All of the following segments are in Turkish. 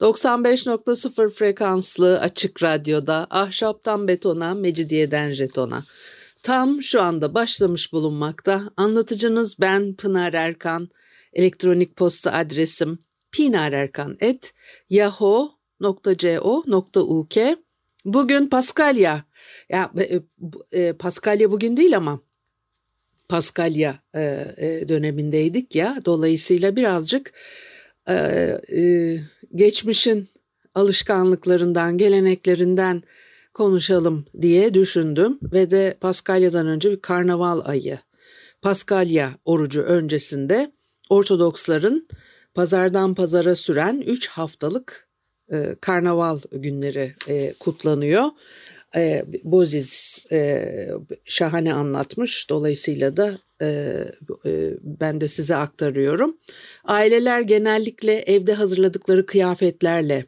95.0 frekanslı açık radyoda ahşaptan betona, mecidiyeden jetona. Tam şu anda başlamış bulunmakta. Anlatıcınız ben Pınar Erkan. Elektronik posta adresim pinarerkan.yahoo.co.uk Bugün Paskalya. Ya e, e, Paskalya bugün değil ama Paskalya e, e, dönemindeydik ya. Dolayısıyla birazcık e, e, geçmişin alışkanlıklarından, geleneklerinden konuşalım diye düşündüm ve de Paskalya'dan önce bir karnaval ayı. Paskalya orucu öncesinde Ortodoksların pazardan pazara süren 3 haftalık e, karnaval günleri e, kutlanıyor. E, Boziz e, şahane anlatmış. Dolayısıyla da e, e, ben de size aktarıyorum. Aileler genellikle evde hazırladıkları kıyafetlerle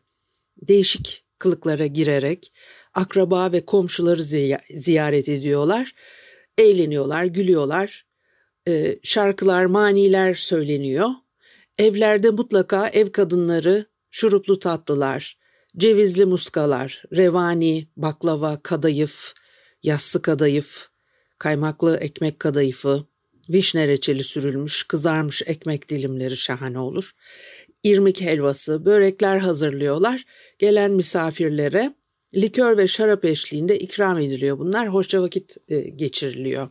değişik kılıklara girerek akraba ve komşuları ziyaret ediyorlar. Eğleniyorlar, gülüyorlar. E, şarkılar, maniler söyleniyor. Evlerde mutlaka ev kadınları şuruplu tatlılar, cevizli muskalar, revani, baklava, kadayıf, yassı kadayıf, kaymaklı ekmek kadayıfı, vişne reçeli sürülmüş kızarmış ekmek dilimleri şahane olur. İrmik helvası, börekler hazırlıyorlar. Gelen misafirlere likör ve şarap eşliğinde ikram ediliyor bunlar. Hoşça vakit e, geçiriliyor.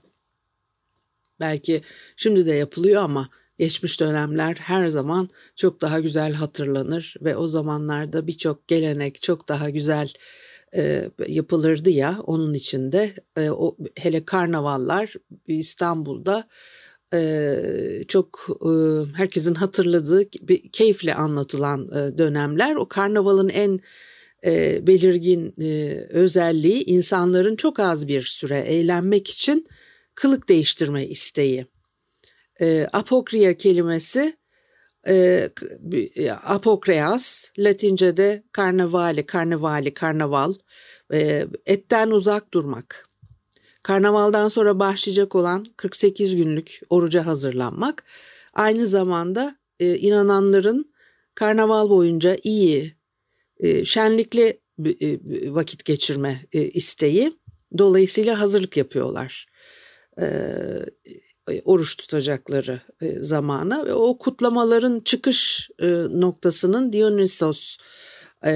Belki şimdi de yapılıyor ama geçmiş dönemler her zaman çok daha güzel hatırlanır ve o zamanlarda birçok gelenek çok daha güzel e, yapılırdı ya onun içinde e, o hele karnavallar İstanbul'da e, çok e, herkesin hatırladığı keyifle anlatılan dönemler o karnavalın en belirgin özelliği insanların çok az bir süre eğlenmek için kılık değiştirme isteği. E, apokria kelimesi e, apokreas, Latince'de karnavali, karnavali, karnaval, e, etten uzak durmak. Karnavaldan sonra başlayacak olan 48 günlük oruca hazırlanmak. Aynı zamanda e, inananların karnaval boyunca iyi, e, şenlikli e, vakit geçirme e, isteği. Dolayısıyla hazırlık yapıyorlar. E, e, oruç tutacakları e, zamana ve o kutlamaların çıkış e, noktasının Dionysos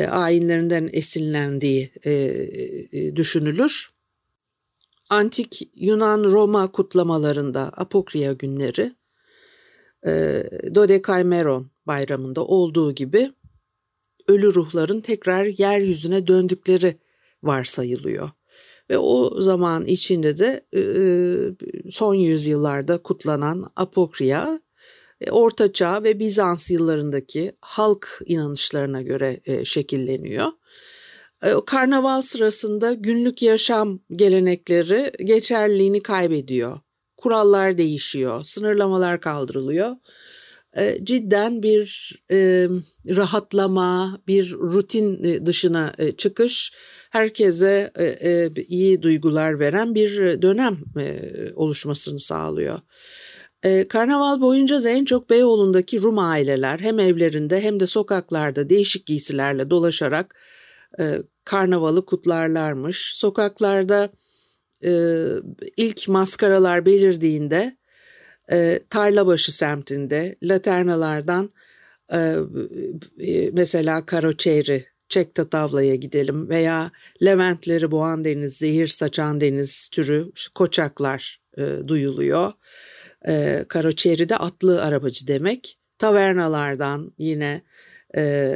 ayinlerinden esinlendiği düşünülür. Antik Yunan-Roma kutlamalarında Apokria günleri Dodekaimeron bayramında olduğu gibi ölü ruhların tekrar yeryüzüne döndükleri varsayılıyor. Ve o zaman içinde de e, son yüzyıllarda kutlanan Apokria, e, Orta Çağ ve Bizans yıllarındaki halk inanışlarına göre e, şekilleniyor. Karnaval sırasında günlük yaşam gelenekleri geçerliliğini kaybediyor. Kurallar değişiyor, sınırlamalar kaldırılıyor cidden bir e, rahatlama, bir rutin dışına çıkış herkese e, e, iyi duygular veren bir dönem e, oluşmasını sağlıyor. E, karnaval boyunca da en çok Beyoğlu'ndaki Rum aileler hem evlerinde hem de sokaklarda değişik giysilerle dolaşarak e, karnavalı kutlarlarmış. Sokaklarda e, ilk maskaralar belirdiğinde e, Tarlabaşı semtinde laternalardan e, e, mesela Karoçeri Çek Tatavla'ya gidelim veya Leventleri boğan deniz, zehir saçan deniz türü koçaklar e, duyuluyor. E, Karoçeri atlı arabacı demek. Tavernalardan yine e,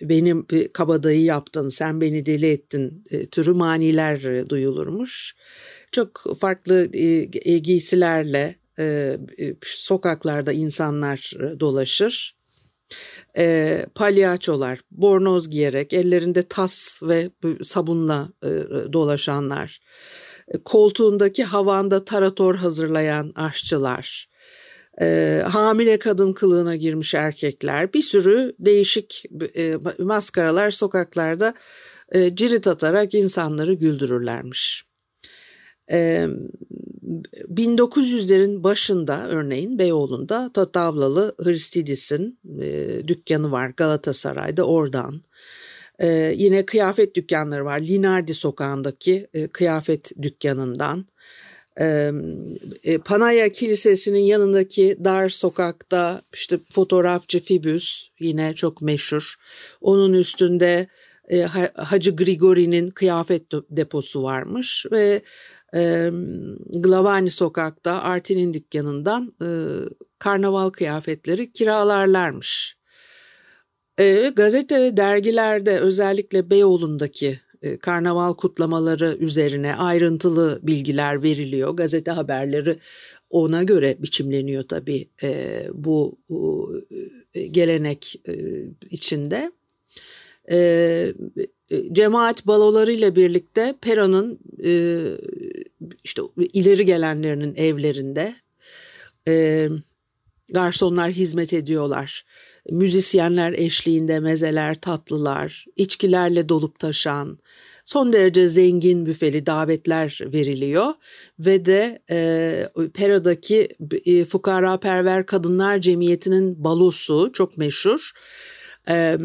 benim kabadayı yaptın, sen beni deli ettin e, türü maniler e, duyulurmuş. Çok farklı e, e giysilerle e, e sokaklarda insanlar e, dolaşır. E, palyaçolar, bornoz giyerek, ellerinde tas ve sabunla e, dolaşanlar, koltuğundaki havanda tarator hazırlayan aşçılar, e, hamile kadın kılığına girmiş erkekler, bir sürü değişik e, maskaralar sokaklarda e, cirit atarak insanları güldürürlermiş. E, 1900'lerin başında örneğin Beyoğlu'nda Tatavlalı Hristidis'in e, dükkanı var Galatasaray'da oradan. E, yine kıyafet dükkanları var Linardi sokağındaki e, kıyafet dükkanından. E, Panaya Kilisesi'nin yanındaki dar sokakta işte fotoğrafçı Fibüs yine çok meşhur. Onun üstünde e, Hacı Grigori'nin kıyafet deposu varmış ve e, Glavani sokakta Artin'in dükkanından e, karnaval kıyafetleri kiralarlarmış. E, gazete ve dergilerde özellikle Beyoğlu'ndaki e, karnaval kutlamaları üzerine ayrıntılı bilgiler veriliyor. Gazete haberleri ona göre biçimleniyor tabii e, bu, e, gelenek e, içinde. E, cemaat balolarıyla birlikte Pera'nın e, işte ileri gelenlerinin evlerinde e, garsonlar hizmet ediyorlar. Müzisyenler eşliğinde mezeler, tatlılar, içkilerle dolup taşan, son derece zengin büfeli davetler veriliyor ve de e, Pera'daki e, Fukara Perver Kadınlar Cemiyeti'nin balosu çok meşhur. E,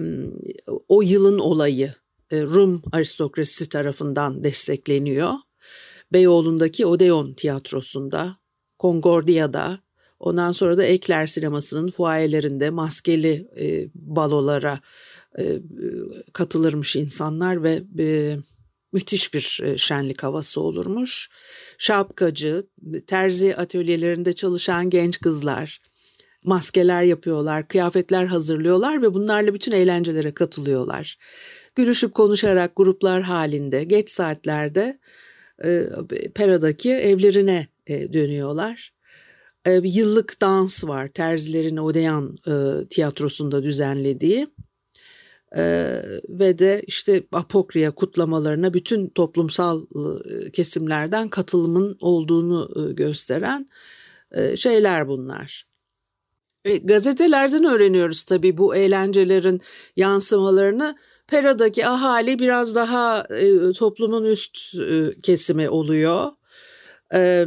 o yılın olayı e, Rum aristokrasisi tarafından destekleniyor. Beyoğlu'ndaki Odeon tiyatrosunda, Concordia'da, ondan sonra da Ekler sinemasının fuayelerinde maskeli e, balolara e, katılırmış insanlar ve e, müthiş bir e, şenlik havası olurmuş. Şapkacı, terzi atölyelerinde çalışan genç kızlar maskeler yapıyorlar, kıyafetler hazırlıyorlar ve bunlarla bütün eğlencelere katılıyorlar. Gülüşüp konuşarak gruplar halinde geç saatlerde e, Pera'daki evlerine e, dönüyorlar. E, yıllık dans var terzilerin Odeyan e, tiyatrosunda düzenlediği. Ee, ve de işte apokriya kutlamalarına bütün toplumsal e, kesimlerden katılımın olduğunu e, gösteren e, şeyler bunlar. E, gazetelerden öğreniyoruz tabii bu eğlencelerin yansımalarını. Pera'daki ahali biraz daha e, toplumun üst e, kesimi oluyor. E,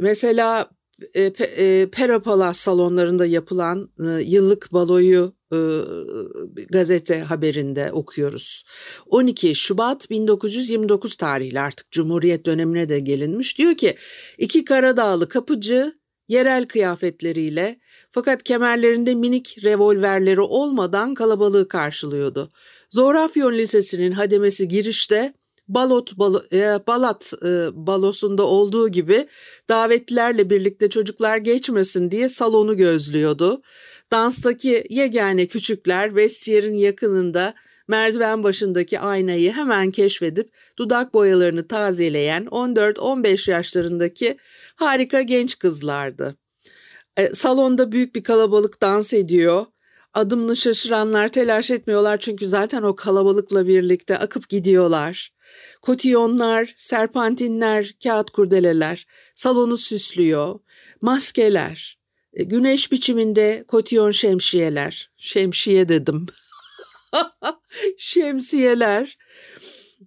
mesela e, e, Pera Palas salonlarında yapılan e, yıllık baloyu e, gazete haberinde okuyoruz. 12 Şubat 1929 tarihli artık Cumhuriyet dönemine de gelinmiş. Diyor ki iki Karadağlı kapıcı yerel kıyafetleriyle fakat kemerlerinde minik revolverleri olmadan kalabalığı karşılıyordu. Zorafyon Lisesi'nin hademesi girişte Balot balo, e, Balat e, balosunda olduğu gibi davetlilerle birlikte çocuklar geçmesin diye salonu gözlüyordu. Danstaki yegane küçükler vestiyer'in yakınında merdiven başındaki aynayı hemen keşfedip dudak boyalarını tazeleyen 14-15 yaşlarındaki harika genç kızlardı. E, salonda büyük bir kalabalık dans ediyor. Adımını şaşıranlar telaş etmiyorlar çünkü zaten o kalabalıkla birlikte akıp gidiyorlar. Kotiyonlar, serpantinler, kağıt kurdeleler salonu süslüyor. Maskeler, e, güneş biçiminde kotiyon şemsiyeler. Şemsiye dedim. Şemsiyeler,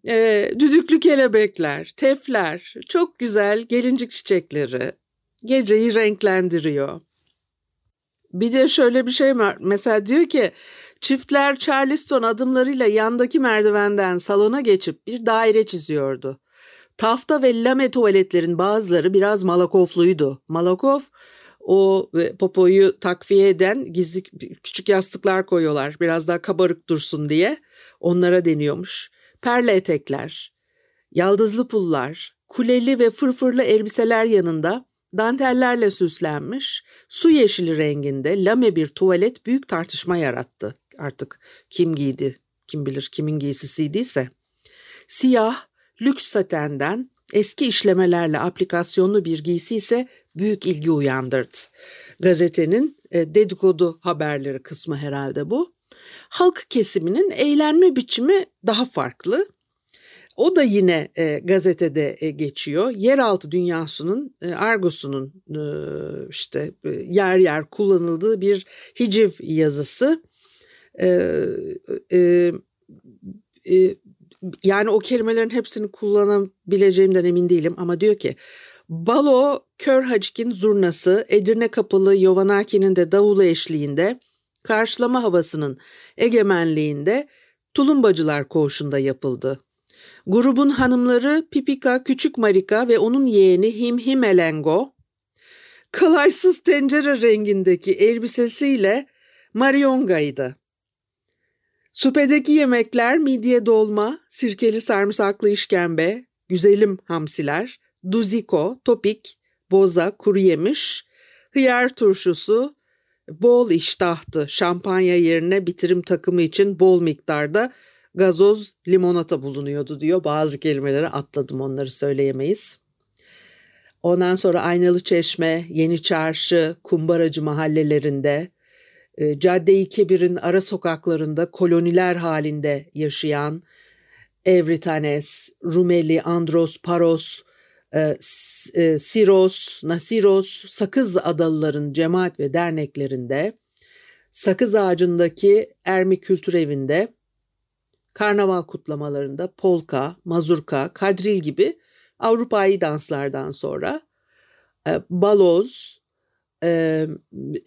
e, düdüklü kelebekler, tefler, çok güzel gelincik çiçekleri geceyi renklendiriyor. Bir de şöyle bir şey var. Mesela diyor ki çiftler Charleston adımlarıyla yandaki merdivenden salona geçip bir daire çiziyordu. Tafta ve lame tuvaletlerin bazıları biraz malakofluydu. Malakov o popoyu takviye eden gizli küçük yastıklar koyuyorlar biraz daha kabarık dursun diye onlara deniyormuş. Perle etekler, yaldızlı pullar, kuleli ve fırfırlı elbiseler yanında dantellerle süslenmiş, su yeşili renginde lame bir tuvalet büyük tartışma yarattı. Artık kim giydi, kim bilir kimin giysisiydiyse. Siyah, lüks satenden Eski işlemelerle aplikasyonlu bir giysi ise büyük ilgi uyandırdı. Gazetenin e, dedikodu haberleri kısmı herhalde bu. Halk kesiminin eğlenme biçimi daha farklı. O da yine e, gazetede e, geçiyor. Yeraltı dünyasının e, argosunun e, işte e, yer yer kullanıldığı bir hiciv yazısı. E, e, e, yani o kelimelerin hepsini kullanabileceğimden emin değilim ama diyor ki Balo Kör Hacik'in zurnası Edirne Kapılı Yovanaki'nin de davulu eşliğinde karşılama havasının egemenliğinde tulumbacılar koğuşunda yapıldı. Grubun hanımları Pipika Küçük Marika ve onun yeğeni Him Himelengo, kalaysız tencere rengindeki elbisesiyle Marionga'ydı. Supedeki yemekler midye dolma, sirkeli sarımsaklı işkembe, güzelim hamsiler, duziko, topik, boza, kuru yemiş, hıyar turşusu, bol iştahtı. Şampanya yerine bitirim takımı için bol miktarda gazoz, limonata bulunuyordu diyor. Bazı kelimeleri atladım onları söyleyemeyiz. Ondan sonra Aynalı Çeşme, Yeni Çarşı, Kumbaracı mahallelerinde, e, Cadde-i Kebir'in ara sokaklarında koloniler halinde yaşayan Evritanes, Rumeli, Andros, Paros, e, e, Siros, Nasiros, Sakız Adalıların cemaat ve derneklerinde, Sakız Ağacı'ndaki Ermi Kültür Evi'nde, karnaval kutlamalarında polka, mazurka, kadril gibi Avrupa'yı danslardan sonra e, baloz, e,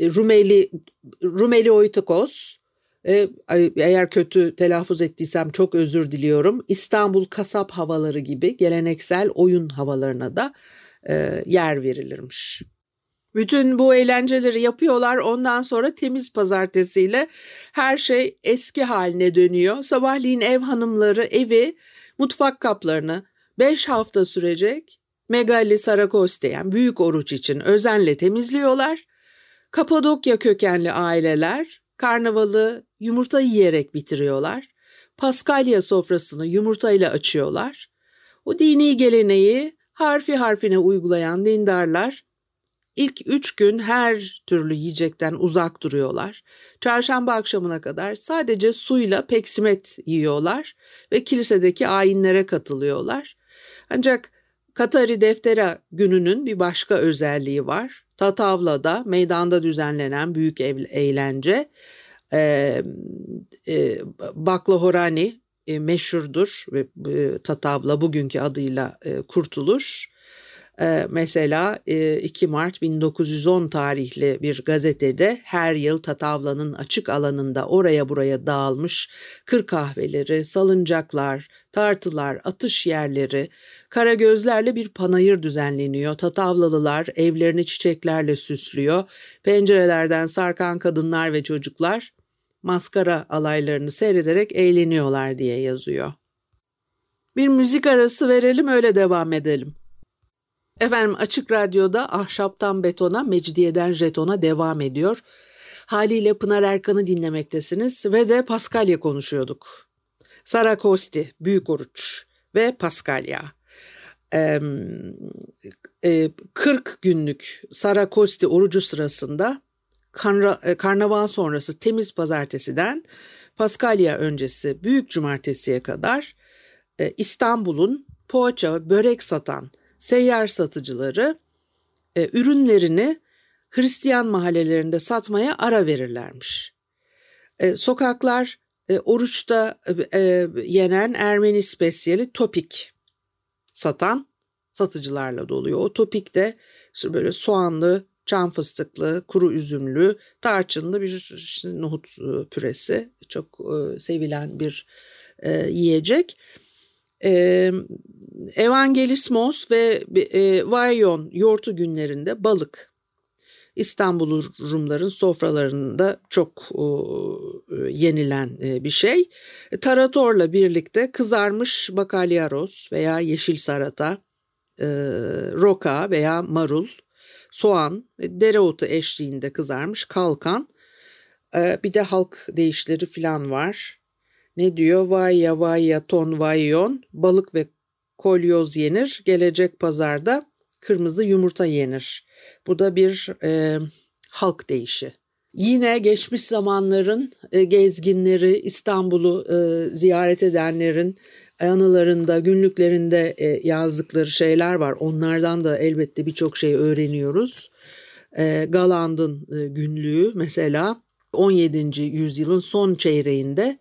Rumeli, Rumeli Oytukos, e, eğer kötü telaffuz ettiysem çok özür diliyorum. İstanbul kasap havaları gibi geleneksel oyun havalarına da e, yer verilirmiş. Bütün bu eğlenceleri yapıyorlar. Ondan sonra temiz pazartesiyle her şey eski haline dönüyor. Sabahleyin ev hanımları evi, mutfak kaplarını 5 hafta sürecek Megali Sarakoste yani büyük oruç için özenle temizliyorlar. Kapadokya kökenli aileler karnavalı yumurta yiyerek bitiriyorlar. Paskalya sofrasını yumurtayla açıyorlar. O dini geleneği harfi harfine uygulayan dindarlar İlk üç gün her türlü yiyecekten uzak duruyorlar. Çarşamba akşamına kadar sadece suyla peksimet yiyorlar ve kilisedeki ayinlere katılıyorlar. Ancak Katari Deftera gününün bir başka özelliği var. Tatavla'da meydanda düzenlenen büyük eğlence e, e, Baklahorani e, meşhurdur ve e, Tatavla bugünkü adıyla e, Kurtuluş. Ee, mesela 2 e, Mart 1910 tarihli bir gazetede her yıl Tatavla'nın açık alanında oraya buraya dağılmış kır kahveleri, salıncaklar, tartılar, atış yerleri, kara gözlerle bir panayır düzenleniyor. Tatavlalılar evlerini çiçeklerle süslüyor. Pencerelerden sarkan kadınlar ve çocuklar maskara alaylarını seyrederek eğleniyorlar diye yazıyor. Bir müzik arası verelim öyle devam edelim. Efendim Açık Radyo'da Ahşaptan Betona, Mecidiyeden Jeton'a devam ediyor. Haliyle Pınar Erkan'ı dinlemektesiniz ve de Paskalya konuşuyorduk. Sara Kosti, Büyük Oruç ve Paskalya. Ee, e, 40 günlük Sara Kosti orucu sırasında karna, e, karnaval sonrası temiz pazartesiden Paskalya öncesi büyük cumartesiye kadar e, İstanbul'un poğaça, börek satan seyyar satıcıları e, ürünlerini Hristiyan mahallelerinde satmaya ara verirlermiş. E, sokaklar e, oruçta e, yenen Ermeni spesiyeli topik satan satıcılarla doluyor. O topik de böyle soğanlı, çam fıstıklı, kuru üzümlü, tarçınlı bir işte, nohut e, püresi. Çok e, sevilen bir e, yiyecek. Evangelismos ve e, Vayon yortu günlerinde balık İstanbul Rumların sofralarında çok e, yenilen e, bir şey. Taratorla birlikte kızarmış bakalyaros veya yeşil sarata, roka veya marul, soğan dereotu eşliğinde kızarmış kalkan. Bir de halk deyişleri falan var. Ne diyor? Vayya vayya ton vayyon balık ve kolyoz yenir, gelecek pazarda kırmızı yumurta yenir. Bu da bir e, halk deyişi. Yine geçmiş zamanların e, gezginleri, İstanbul'u e, ziyaret edenlerin anılarında, günlüklerinde e, yazdıkları şeyler var. Onlardan da elbette birçok şey öğreniyoruz. E, Galand'ın e, günlüğü mesela 17. yüzyılın son çeyreğinde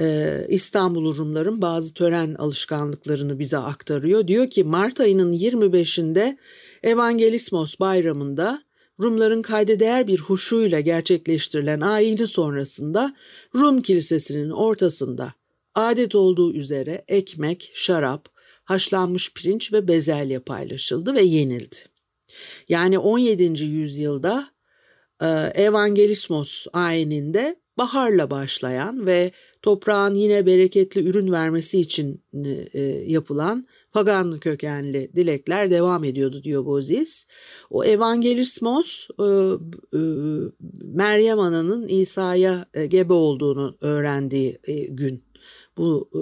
e, İstanbul Rumların bazı tören alışkanlıklarını bize aktarıyor. Diyor ki Mart ayının 25'inde Evangelismos bayramında Rumların kayda değer bir huşuyla gerçekleştirilen ayini sonrasında Rum kilisesinin ortasında adet olduğu üzere ekmek, şarap, haşlanmış pirinç ve bezelye paylaşıldı ve yenildi. Yani 17. yüzyılda e, Evangelismos ayininde baharla başlayan ve toprağın yine bereketli ürün vermesi için e, yapılan pagan kökenli dilekler devam ediyordu diyor Bozis. O Evangelismos e, e, Meryem Ana'nın İsa'ya e, gebe olduğunu öğrendiği e, gün. Bu e,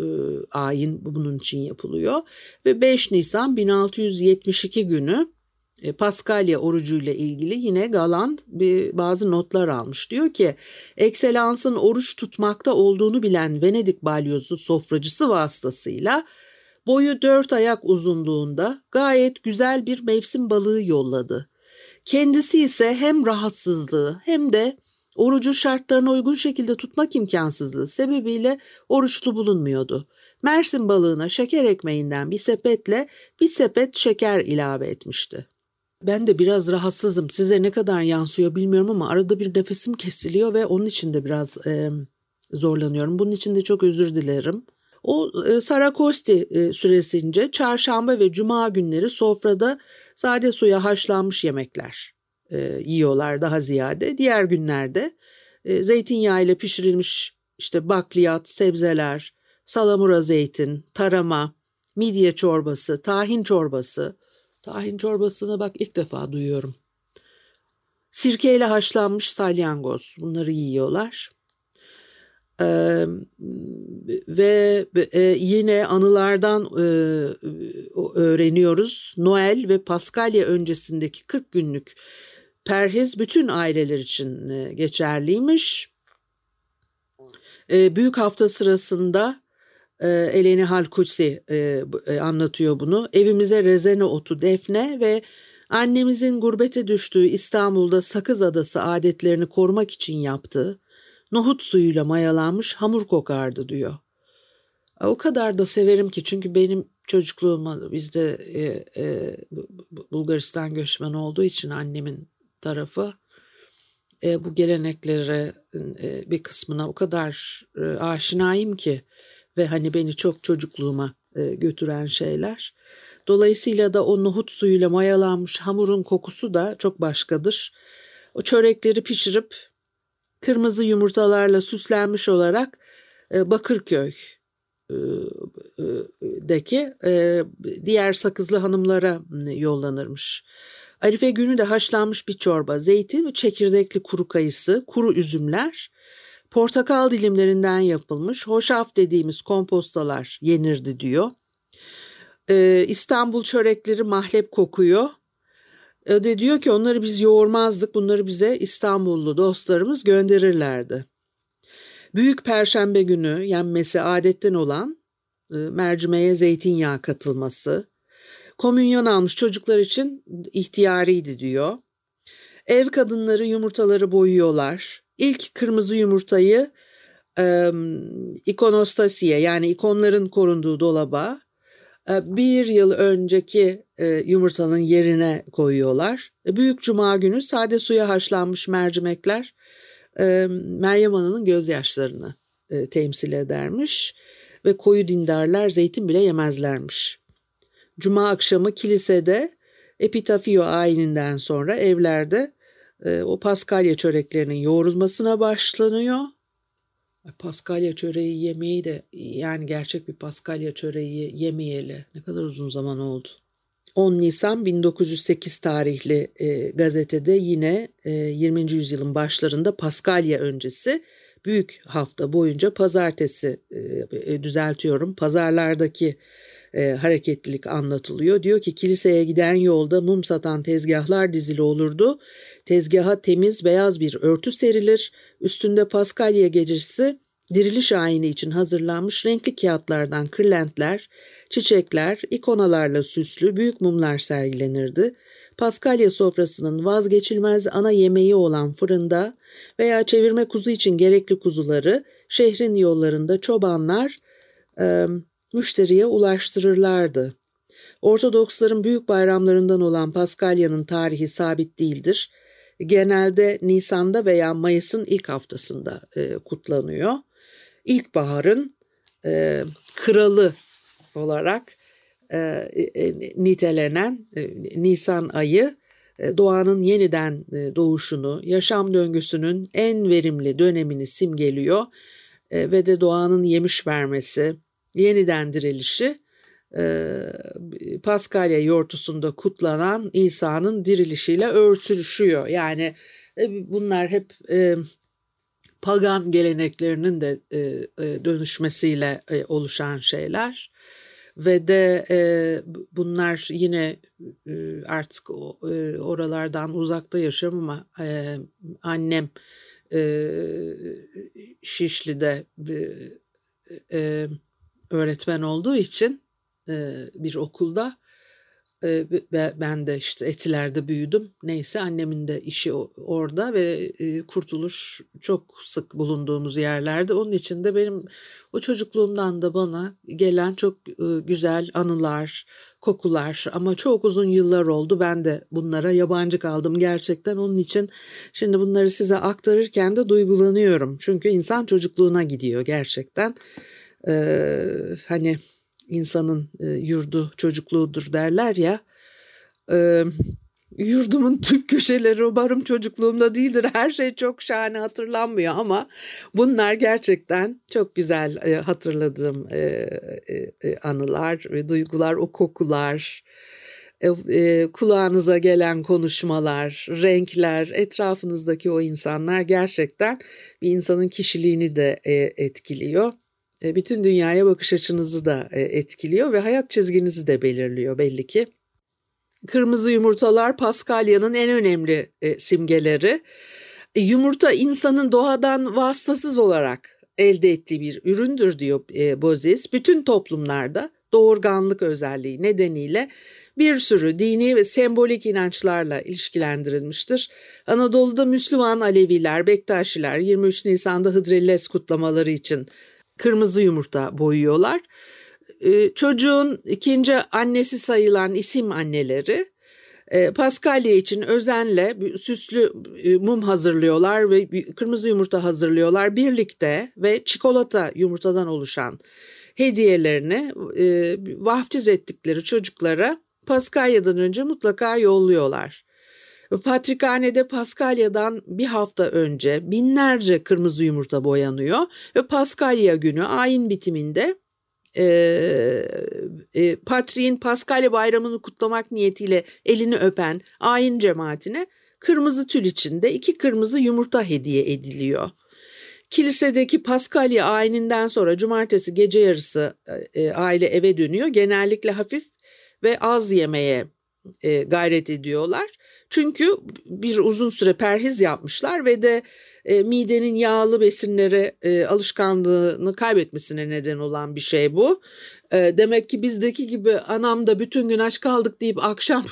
e, ayin bunun için yapılıyor ve 5 Nisan 1672 günü e, Paskalya orucuyla ilgili yine Galant bir bazı notlar almış. Diyor ki Ekselans'ın oruç tutmakta olduğunu bilen Venedik balyozu sofracısı vasıtasıyla boyu dört ayak uzunluğunda gayet güzel bir mevsim balığı yolladı. Kendisi ise hem rahatsızlığı hem de orucu şartlarına uygun şekilde tutmak imkansızlığı sebebiyle oruçlu bulunmuyordu. Mersin balığına şeker ekmeğinden bir sepetle bir sepet şeker ilave etmişti. Ben de biraz rahatsızım. Size ne kadar yansıyor bilmiyorum ama arada bir nefesim kesiliyor ve onun için de biraz e, zorlanıyorum. Bunun için de çok özür dilerim. O e, Sarakosti e, süresince çarşamba ve cuma günleri sofrada sade suya haşlanmış yemekler e, yiyorlar daha ziyade. Diğer günlerde e, zeytinyağı ile pişirilmiş işte bakliyat, sebzeler, salamura zeytin, tarama, midye çorbası, tahin çorbası. Tahin çorbasını bak ilk defa duyuyorum. Sirkeyle haşlanmış salyangoz bunları yiyorlar. Ee, ve e, yine anılardan e, öğreniyoruz. Noel ve Paskalya öncesindeki 40 günlük perhiz bütün aileler için e, geçerliymiş. E, büyük hafta sırasında Eleni Halkutsi e, e, anlatıyor bunu. Evimize rezene otu, defne ve annemizin gurbete düştüğü İstanbul'da Sakız Adası adetlerini korumak için yaptığı nohut suyuyla mayalanmış hamur kokardı diyor. O kadar da severim ki çünkü benim çocukluğuma bizde e, e, Bulgaristan göçmen olduğu için annemin tarafı e, bu geleneklere e, bir kısmına o kadar e, aşinayım ki ve hani beni çok çocukluğuma e, götüren şeyler. Dolayısıyla da o nohut suyuyla mayalanmış hamurun kokusu da çok başkadır. O çörekleri pişirip kırmızı yumurtalarla süslenmiş olarak e, Bakırköy e, e, deki e, diğer sakızlı hanımlara yollanırmış. Arife günü de haşlanmış bir çorba, zeytin ve çekirdekli kuru kayısı, kuru üzümler, portakal dilimlerinden yapılmış hoşaf dediğimiz kompostalar yenirdi diyor. Ee, İstanbul çörekleri mahlep kokuyor. O de diyor ki onları biz yoğurmazdık, bunları bize İstanbullu dostlarımız gönderirlerdi. Büyük Perşembe günü yenmesi adetten olan e, mercimeğe zeytinyağı katılması, komünyon almış çocuklar için ihtiyariydi diyor. Ev kadınları yumurtaları boyuyorlar. İlk kırmızı yumurtayı e, ikonostasiye yani ikonların korunduğu dolaba e, bir yıl önceki e, yumurtanın yerine koyuyorlar. E, Büyük Cuma günü sade suya haşlanmış mercimekler e, Meryem Ana'nın gözyaşlarını e, temsil edermiş ve koyu dindarlar zeytin bile yemezlermiş. Cuma akşamı kilisede Epitafio ayininden sonra evlerde e, o paskalya çöreklerinin yoğrulmasına başlanıyor. Paskalya çöreği yemeği de yani gerçek bir paskalya çöreği yemeyeli ne kadar uzun zaman oldu. 10 Nisan 1908 tarihli e, gazetede yine e, 20. yüzyılın başlarında Paskalya öncesi büyük hafta boyunca pazartesi e, e düzeltiyorum pazarlardaki e, hareketlilik anlatılıyor. Diyor ki kiliseye giden yolda mum satan tezgahlar dizili olurdu. Tezgaha temiz beyaz bir örtü serilir. Üstünde Paskalya gecesi diriliş ayini için hazırlanmış renkli kağıtlardan kırlentler, çiçekler, ikonalarla süslü büyük mumlar sergilenirdi. Paskalya sofrasının vazgeçilmez ana yemeği olan fırında veya çevirme kuzu için gerekli kuzuları şehrin yollarında çobanlar e, müşteriye ulaştırırlardı. Ortodoksların büyük bayramlarından olan Paskalya'nın tarihi sabit değildir. Genelde Nisan'da veya Mayıs'ın ilk haftasında e, kutlanıyor. İlkbaharın e, kralı olarak e, e, nitelenen e, Nisan ayı e, doğanın yeniden e, doğuşunu, yaşam döngüsünün en verimli dönemini simgeliyor e, ve de doğanın yemiş vermesi, yeniden dirilişi Paskalya yortusunda kutlanan İsa'nın dirilişiyle örtüşüyor. Yani e, bunlar hep e, pagan geleneklerinin de e, dönüşmesiyle oluşan şeyler ve de e, bunlar yine e, artık o, e, oralardan uzakta yaşıyorum ama e, annem e, Şişli'de e, e, öğretmen olduğu için e, bir okulda e, ben de işte Etiler'de büyüdüm. Neyse annemin de işi orada ve e, Kurtuluş çok sık bulunduğumuz yerlerde. Onun için de benim o çocukluğumdan da bana gelen çok e, güzel anılar, kokular ama çok uzun yıllar oldu. Ben de bunlara yabancı kaldım gerçekten. Onun için şimdi bunları size aktarırken de duygulanıyorum. Çünkü insan çocukluğuna gidiyor gerçekten. Ee, hani insanın e, yurdu çocukluğudur derler ya. E, yurdumun tüm köşeleri umarım çocukluğumda değildir. Her şey çok şahane hatırlanmıyor ama bunlar gerçekten çok güzel e, hatırladığım e, e, e anılar ve duygular, o kokular, e, e, kulağınıza gelen konuşmalar, renkler, etrafınızdaki o insanlar gerçekten bir insanın kişiliğini de e, etkiliyor. E, bütün dünyaya bakış açınızı da e, etkiliyor ve hayat çizginizi de belirliyor belli ki. Kırmızı yumurtalar Paskalya'nın en önemli e, simgeleri. Yumurta insanın doğadan vasıtasız olarak elde ettiği bir üründür diyor Bozis. Bütün toplumlarda doğurganlık özelliği nedeniyle bir sürü dini ve sembolik inançlarla ilişkilendirilmiştir. Anadolu'da Müslüman Aleviler, Bektaşiler 23 Nisan'da Hıdrellez kutlamaları için kırmızı yumurta boyuyorlar. Ee, çocuğun ikinci annesi sayılan isim anneleri e, Paskalya için özenle süslü e, mum hazırlıyorlar ve kırmızı yumurta hazırlıyorlar birlikte ve çikolata yumurtadan oluşan hediyelerini e, vaftiz ettikleri çocuklara Paskalya'dan önce mutlaka yolluyorlar. Patrikhanede Paskalya'dan bir hafta önce binlerce kırmızı yumurta boyanıyor ve Paskalya günü ayin bitiminde e, e, Patriğin Paskalya bayramını kutlamak niyetiyle elini öpen ayin cemaatine kırmızı tül içinde iki kırmızı yumurta hediye ediliyor. Kilisedeki Paskalya ayininden sonra cumartesi gece yarısı e, aile eve dönüyor. Genellikle hafif ve az yemeye e, gayret ediyorlar. Çünkü bir uzun süre perhiz yapmışlar ve de e, midenin yağlı besinlere e, alışkanlığını kaybetmesine neden olan bir şey bu. E, demek ki bizdeki gibi anam da bütün gün aç kaldık deyip akşam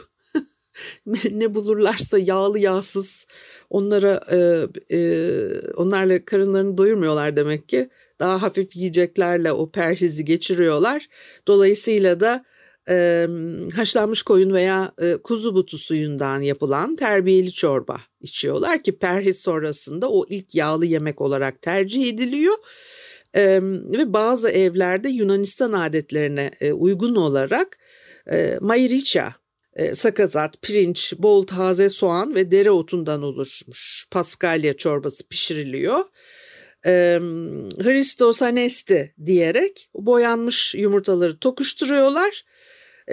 ne bulurlarsa yağlı yağsız onlara e, e, onlarla karınlarını doyurmuyorlar demek ki. Daha hafif yiyeceklerle o perhizi geçiriyorlar. Dolayısıyla da e, haşlanmış koyun veya e, kuzu butu suyundan yapılan terbiyeli çorba içiyorlar ki perhiz sonrasında o ilk yağlı yemek olarak tercih ediliyor. E, ve bazı evlerde Yunanistan adetlerine e, uygun olarak e, mayriça, e, sakatat, pirinç, bol taze soğan ve dereotundan oluşmuş paskalya çorbası pişiriliyor e, Hristos Anesti diyerek boyanmış yumurtaları tokuşturuyorlar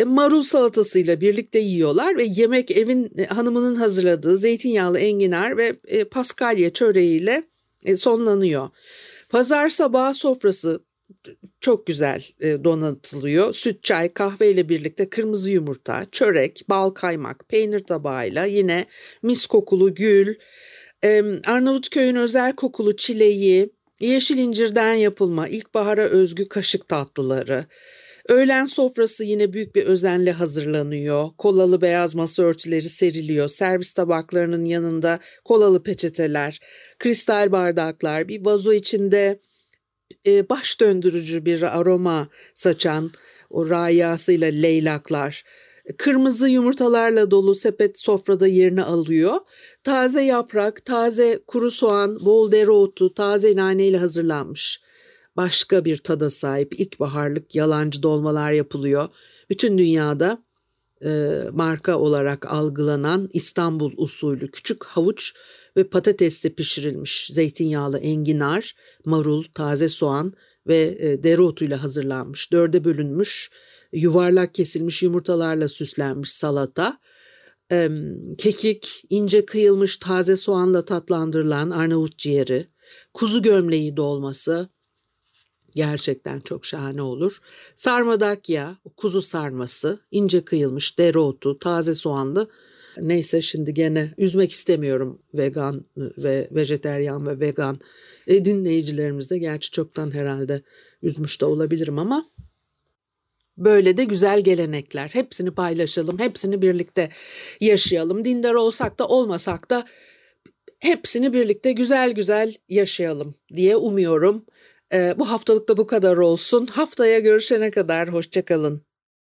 marul salatasıyla birlikte yiyorlar ve yemek evin e, hanımının hazırladığı zeytinyağlı enginar ve e, paskalya çöreğiyle sonlanıyor. Pazar sabahı sofrası çok güzel e, donatılıyor. Süt, çay, kahve ile birlikte kırmızı yumurta, çörek, bal, kaymak, peynir tabağıyla yine mis kokulu gül, e, Arnavutköy'ün özel kokulu çileği, yeşil incirden yapılma ilkbahara özgü kaşık tatlıları, Öğlen sofrası yine büyük bir özenle hazırlanıyor. Kolalı beyaz masa örtüleri seriliyor. Servis tabaklarının yanında kolalı peçeteler, kristal bardaklar, bir vazo içinde e, baş döndürücü bir aroma saçan o rayasıyla leylaklar. Kırmızı yumurtalarla dolu sepet sofrada yerini alıyor. Taze yaprak, taze kuru soğan, bol dereotu, taze nane ile hazırlanmış başka bir tada sahip ilkbaharlık yalancı dolmalar yapılıyor. Bütün dünyada e, marka olarak algılanan İstanbul usulü küçük havuç ve patatesle pişirilmiş zeytinyağlı enginar, marul, taze soğan ve e, dereotuyla hazırlanmış, dörde bölünmüş, yuvarlak kesilmiş yumurtalarla süslenmiş salata, e, kekik, ince kıyılmış taze soğanla tatlandırılan Arnavut ciğeri, kuzu gömleği dolması, Gerçekten çok şahane olur. Sarmadakya, kuzu sarması, ince kıyılmış dereotu, taze soğanlı. Neyse şimdi gene üzmek istemiyorum vegan ve vejeteryan ve vegan e, dinleyicilerimiz de gerçi çoktan herhalde üzmüş de olabilirim ama Böyle de güzel gelenekler. Hepsini paylaşalım, hepsini birlikte yaşayalım. Dindar olsak da olmasak da hepsini birlikte güzel güzel yaşayalım diye umuyorum. E, bu haftalık da bu kadar olsun. Haftaya görüşene kadar hoşçakalın.